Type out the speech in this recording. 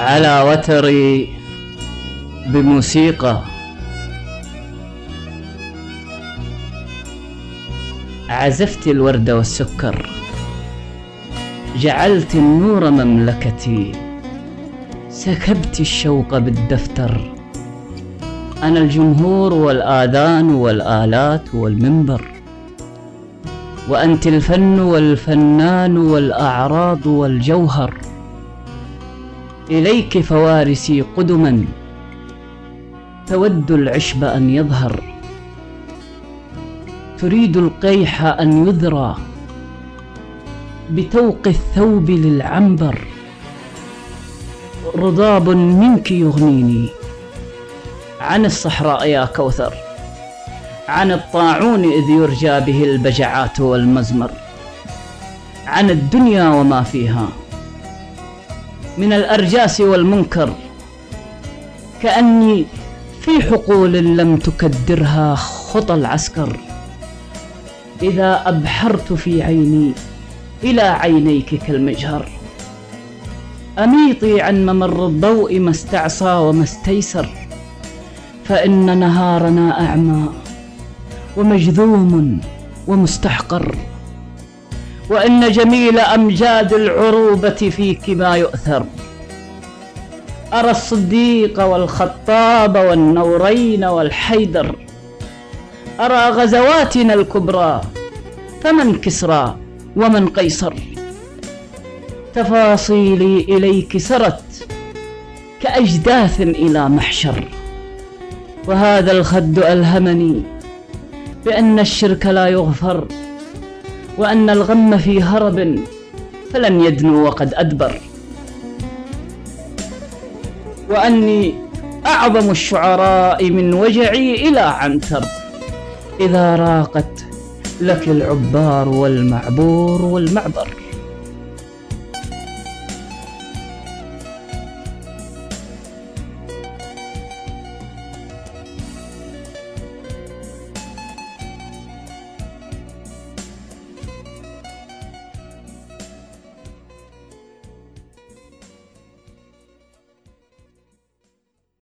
على وتري بموسيقى. عزفت الورد والسكر. جعلت النور مملكتي. سكبت الشوق بالدفتر. أنا الجمهور والآذان والآلات والمنبر. وأنت الفن والفنان والأعراض والجوهر. إليك فوارسي قدما. تود العشب أن يظهر. تريد القيح أن يذرى. بتوق الثوب للعنبر. رضاب منك يغنيني. عن الصحراء يا كوثر. عن الطاعون إذ يرجى به البجعات والمزمر. عن الدنيا وما فيها. من الأرجاس والمنكر. كأني في حقول لم تكدرها خطى العسكر. إذا أبحرت في عيني إلى عينيك كالمجهر. أميطي عن ممر الضوء ما استعصى وما استيسر. فإن نهارنا أعمى ومجذوم ومستحقر. وإن جميل أمجاد العروبة فيك ما يؤثر. أرى الصديق والخطاب والنورين والحيدر. أرى غزواتنا الكبرى فمن كسرى ومن قيصر. تفاصيلي إليك سرت كأجداث إلى محشر. وهذا الخد ألهمني بأن الشرك لا يغفر. وأن الغم في هرب فلن يدنو وقد أدبر. وأني أعظم الشعراء من وجعي إلى عنتر. إذا راقت لك العبار والمعبور والمعبر.